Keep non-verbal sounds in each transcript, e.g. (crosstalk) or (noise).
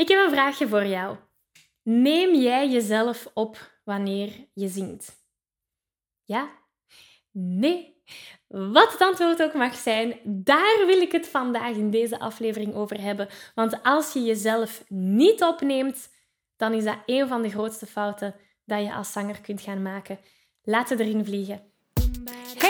Ik heb een vraagje voor jou. Neem jij jezelf op wanneer je zingt? Ja? Nee? Wat het antwoord ook mag zijn, daar wil ik het vandaag in deze aflevering over hebben. Want als je jezelf niet opneemt, dan is dat een van de grootste fouten dat je als zanger kunt gaan maken. Laten erin vliegen.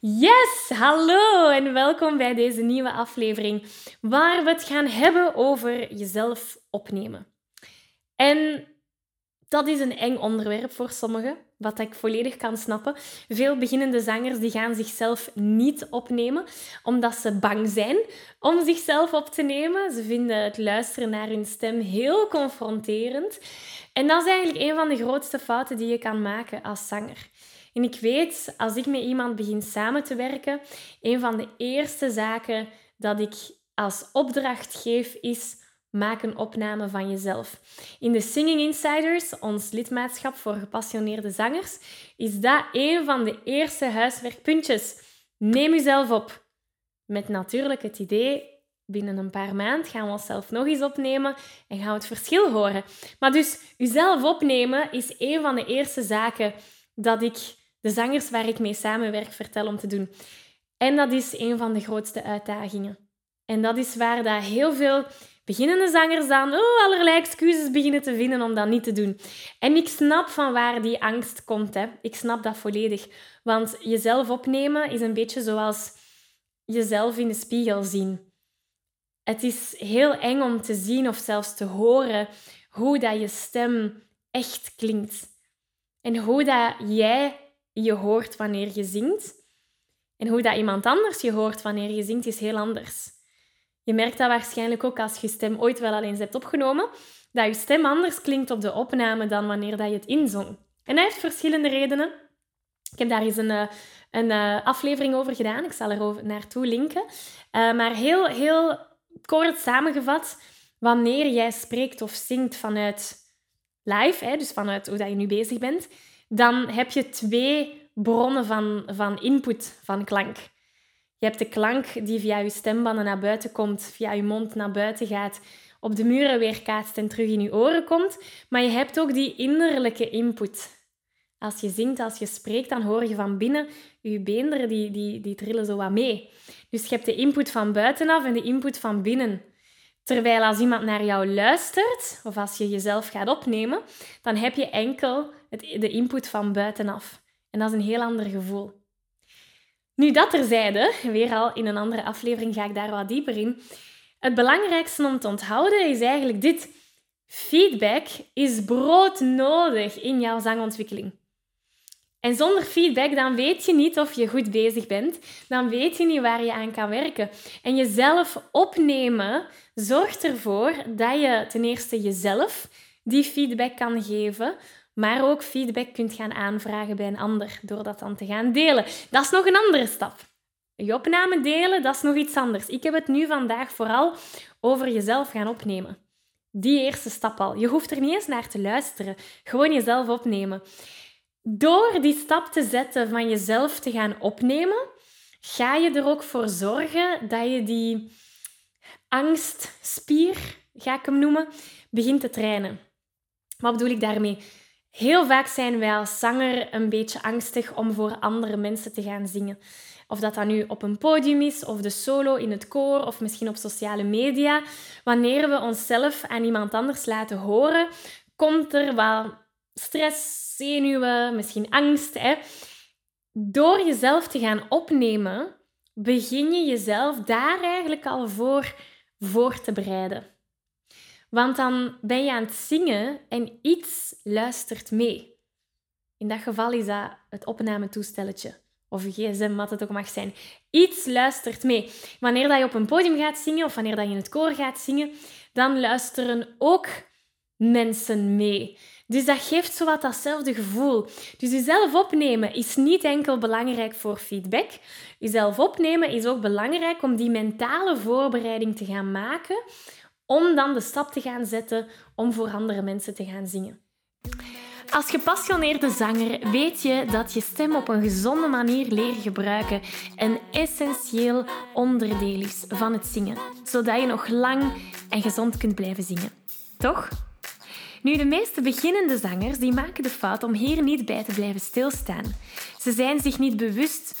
Yes, hallo en welkom bij deze nieuwe aflevering waar we het gaan hebben over jezelf opnemen. En dat is een eng onderwerp voor sommigen, wat ik volledig kan snappen. Veel beginnende zangers die gaan zichzelf niet opnemen, omdat ze bang zijn om zichzelf op te nemen. Ze vinden het luisteren naar hun stem heel confronterend. En dat is eigenlijk een van de grootste fouten die je kan maken als zanger. En ik weet, als ik met iemand begin samen te werken, een van de eerste zaken dat ik als opdracht geef is maak een opname van jezelf. In de Singing Insiders, ons lidmaatschap voor gepassioneerde zangers, is dat een van de eerste huiswerkpuntjes. Neem jezelf op. Met natuurlijk het idee, binnen een paar maanden gaan we onszelf nog eens opnemen en gaan we het verschil horen. Maar dus, jezelf opnemen is een van de eerste zaken dat ik de zangers waar ik mee samenwerk vertel om te doen. En dat is een van de grootste uitdagingen. En dat is waar dat heel veel beginnende zangers dan oh, allerlei excuses beginnen te vinden om dat niet te doen. En ik snap van waar die angst komt. Hè. Ik snap dat volledig. Want jezelf opnemen is een beetje zoals jezelf in de spiegel zien. Het is heel eng om te zien of zelfs te horen hoe dat je stem echt klinkt. En hoe dat jij je hoort wanneer je zingt. En hoe dat iemand anders je hoort wanneer je zingt, is heel anders. Je merkt dat waarschijnlijk ook als je stem ooit wel al eens hebt opgenomen, dat je stem anders klinkt op de opname dan wanneer dat je het inzong. En dat heeft verschillende redenen. Ik heb daar eens een, eh, een eh, aflevering over gedaan. Ik zal er naartoe linken. Uh, maar heel, heel kort samengevat, wanneer jij spreekt of zingt vanuit live, hè, dus vanuit hoe dat je nu bezig bent, dan heb je twee bronnen van, van input, van klank. Je hebt de klank die via je stembanden naar buiten komt, via je mond naar buiten gaat, op de muren weerkaatst en terug in je oren komt. Maar je hebt ook die innerlijke input. Als je zingt, als je spreekt, dan hoor je van binnen, je beenderen die, die, die trillen zo wat mee. Dus je hebt de input van buitenaf en de input van binnen. Terwijl als iemand naar jou luistert, of als je jezelf gaat opnemen, dan heb je enkel de input van buitenaf. En dat is een heel ander gevoel. Nu dat terzijde, weer al in een andere aflevering ga ik daar wat dieper in. Het belangrijkste om te onthouden is eigenlijk dit. Feedback is broodnodig in jouw zangontwikkeling. En zonder feedback dan weet je niet of je goed bezig bent. Dan weet je niet waar je aan kan werken. En jezelf opnemen zorgt ervoor dat je ten eerste jezelf die feedback kan geven, maar ook feedback kunt gaan aanvragen bij een ander door dat dan te gaan delen. Dat is nog een andere stap. Je opname delen, dat is nog iets anders. Ik heb het nu vandaag vooral over jezelf gaan opnemen. Die eerste stap al. Je hoeft er niet eens naar te luisteren. Gewoon jezelf opnemen. Door die stap te zetten van jezelf te gaan opnemen, ga je er ook voor zorgen dat je die angstspier, ga ik hem noemen, begint te trainen. Wat bedoel ik daarmee? Heel vaak zijn wij als zanger een beetje angstig om voor andere mensen te gaan zingen. Of dat dat nu op een podium is, of de solo in het koor, of misschien op sociale media. Wanneer we onszelf aan iemand anders laten horen, komt er wel stress, zenuwen, misschien angst. Hè? Door jezelf te gaan opnemen, begin je jezelf daar eigenlijk al voor voor te bereiden. Want dan ben je aan het zingen en iets luistert mee. In dat geval is dat het opnametoestelletje of een gsm, wat het ook mag zijn. Iets luistert mee. Wanneer dat je op een podium gaat zingen of wanneer dat je in het koor gaat zingen, dan luisteren ook mensen mee. Dus dat geeft zo wat datzelfde gevoel. Dus jezelf opnemen is niet enkel belangrijk voor feedback. Jezelf opnemen is ook belangrijk om die mentale voorbereiding te gaan maken, om dan de stap te gaan zetten om voor andere mensen te gaan zingen. Als gepassioneerde zanger weet je dat je stem op een gezonde manier leren gebruiken een essentieel onderdeel is van het zingen, zodat je nog lang en gezond kunt blijven zingen. Toch? Nu, de meeste beginnende zangers die maken de fout om hier niet bij te blijven stilstaan. Ze zijn zich niet bewust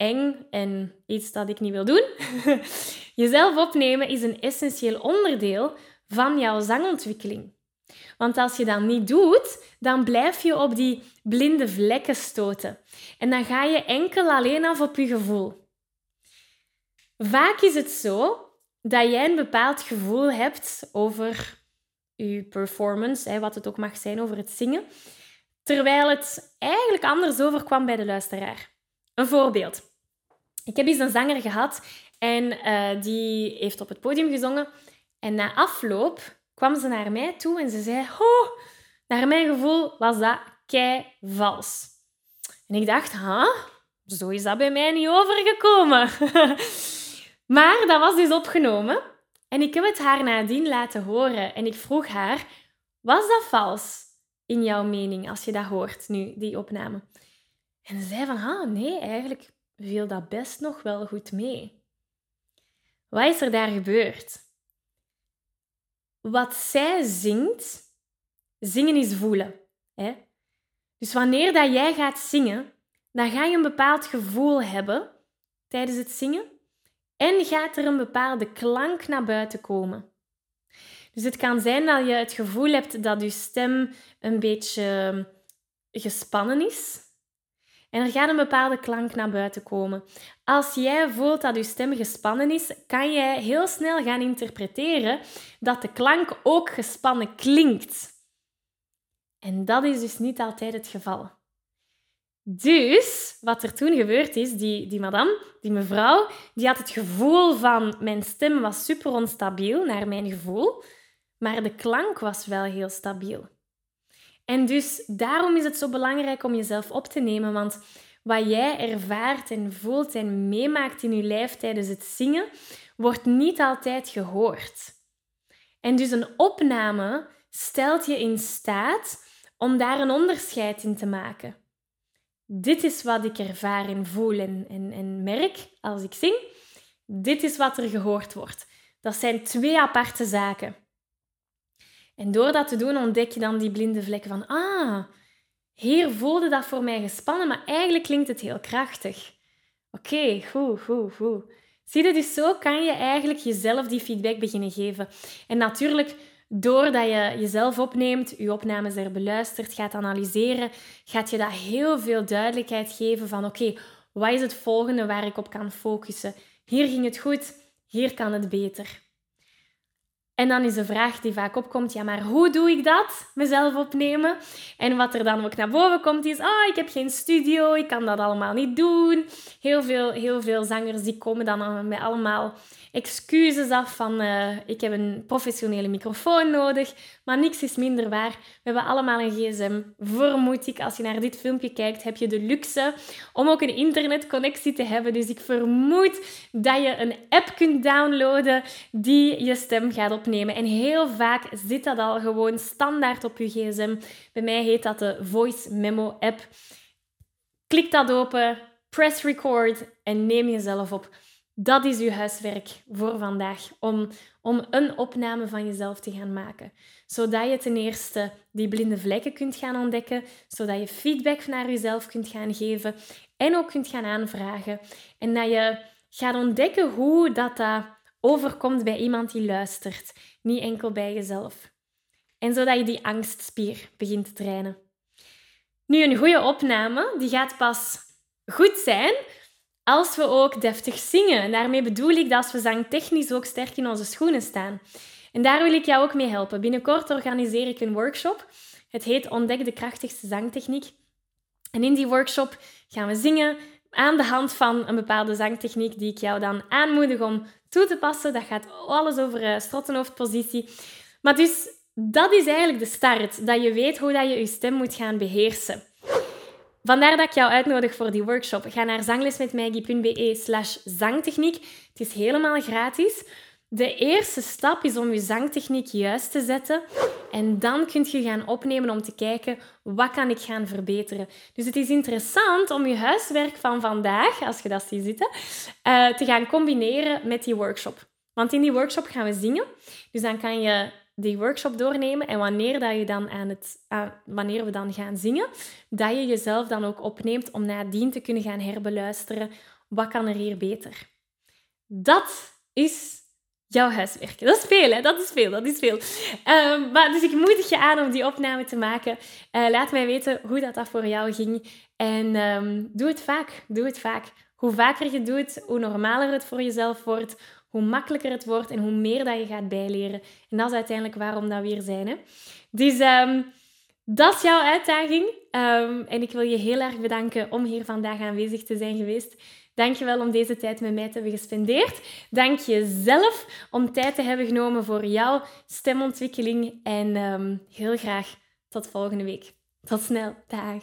eng en iets dat ik niet wil doen. (laughs) jezelf opnemen is een essentieel onderdeel van jouw zangontwikkeling. Want als je dat niet doet, dan blijf je op die blinde vlekken stoten. En dan ga je enkel alleen af op je gevoel. Vaak is het zo dat jij een bepaald gevoel hebt over je performance, wat het ook mag zijn over het zingen, terwijl het eigenlijk anders overkwam bij de luisteraar. Een voorbeeld. Ik heb eens een zanger gehad en uh, die heeft op het podium gezongen. En na afloop kwam ze naar mij toe en ze zei: Oh, naar mijn gevoel was dat kei vals. En ik dacht: Huh? Zo is dat bij mij niet overgekomen. (laughs) maar dat was dus opgenomen. En ik heb het haar nadien laten horen. En ik vroeg haar: Was dat vals in jouw mening als je dat hoort nu, die opname? En ze zei van, ah, nee, eigenlijk viel dat best nog wel goed mee. Wat is er daar gebeurd? Wat zij zingt, zingen is voelen. Hè? Dus wanneer dat jij gaat zingen, dan ga je een bepaald gevoel hebben tijdens het zingen en gaat er een bepaalde klank naar buiten komen. Dus het kan zijn dat je het gevoel hebt dat je stem een beetje gespannen is, en er gaat een bepaalde klank naar buiten komen. Als jij voelt dat je stem gespannen is, kan jij heel snel gaan interpreteren dat de klank ook gespannen klinkt. En dat is dus niet altijd het geval. Dus, wat er toen gebeurd is, die, die madame, die mevrouw, die had het gevoel van mijn stem was super onstabiel, naar mijn gevoel, maar de klank was wel heel stabiel. En dus daarom is het zo belangrijk om jezelf op te nemen, want wat jij ervaart en voelt en meemaakt in je lijf tijdens het zingen, wordt niet altijd gehoord. En dus een opname stelt je in staat om daar een onderscheid in te maken. Dit is wat ik ervaar en voel en, en, en merk als ik zing. Dit is wat er gehoord wordt. Dat zijn twee aparte zaken. En door dat te doen ontdek je dan die blinde vlekken van, ah, hier voelde dat voor mij gespannen, maar eigenlijk klinkt het heel krachtig. Oké, goed, goed, goed. Zie je, dus zo kan je eigenlijk jezelf die feedback beginnen geven. En natuurlijk, doordat je jezelf opneemt, je opnames er beluistert, gaat analyseren, gaat je dat heel veel duidelijkheid geven van oké, wat is het volgende waar ik op kan focussen? Hier ging het goed, hier kan het beter. En dan is de vraag die vaak opkomt, ja, maar hoe doe ik dat? Mezelf opnemen. En wat er dan ook naar boven komt is, ah, ik heb geen studio, ik kan dat allemaal niet doen. Heel veel, heel veel zangers die komen dan met allemaal excuses af van uh, ik heb een professionele microfoon nodig, maar niks is minder waar. We hebben allemaal een gsm. Vermoed ik, als je naar dit filmpje kijkt, heb je de luxe om ook een internetconnectie te hebben. Dus ik vermoed dat je een app kunt downloaden die je stem gaat opnemen. En heel vaak zit dat al gewoon standaard op je gsm. Bij mij heet dat de Voice Memo app. Klik dat open, press record en neem jezelf op. Dat is je huiswerk voor vandaag, om, om een opname van jezelf te gaan maken. Zodat je ten eerste die blinde vlekken kunt gaan ontdekken, zodat je feedback naar jezelf kunt gaan geven en ook kunt gaan aanvragen. En dat je gaat ontdekken hoe dat, dat overkomt bij iemand die luistert, niet enkel bij jezelf. En zodat je die angstspier begint te trainen. Nu, een goede opname die gaat pas goed zijn als we ook deftig zingen. Daarmee bedoel ik dat als we zangtechnisch ook sterk in onze schoenen staan. En daar wil ik jou ook mee helpen. Binnenkort organiseer ik een workshop. Het heet Ontdek de krachtigste zangtechniek. En in die workshop gaan we zingen aan de hand van een bepaalde zangtechniek die ik jou dan aanmoedig om toe te passen. Dat gaat alles over uh, strottenhoofdpositie. Maar dus dat is eigenlijk de start. Dat je weet hoe dat je je stem moet gaan beheersen. Vandaar dat ik jou uitnodig voor die workshop. Ga naar zanglesmetmaggie.be slash zangtechniek. Het is helemaal gratis. De eerste stap is om je zangtechniek juist te zetten. En dan kun je gaan opnemen om te kijken wat kan ik gaan verbeteren. Dus het is interessant om je huiswerk van vandaag, als je dat ziet zitten, uh, te gaan combineren met die workshop. Want in die workshop gaan we zingen. Dus dan kan je die workshop doornemen. En wanneer, dat je dan aan het, wanneer we dan gaan zingen, dat je jezelf dan ook opneemt om nadien te kunnen gaan herbeluisteren. Wat kan er hier beter? Dat is jouw huiswerk. Dat is veel? Dat is veel, dat is veel. Um, maar, dus ik moedig je aan om die opname te maken. Uh, laat mij weten hoe dat, dat voor jou ging. En um, doe het vaak. Doe het vaak. Hoe vaker je doet, hoe normaler het voor jezelf wordt hoe makkelijker het wordt en hoe meer dat je gaat bijleren. En dat is uiteindelijk waarom dat we hier zijn. Hè? Dus um, dat is jouw uitdaging. Um, en ik wil je heel erg bedanken om hier vandaag aanwezig te zijn geweest. Dankjewel om deze tijd met mij te hebben gespendeerd. Dank jezelf om tijd te hebben genomen voor jouw stemontwikkeling. En um, heel graag tot volgende week. Tot snel. Dag.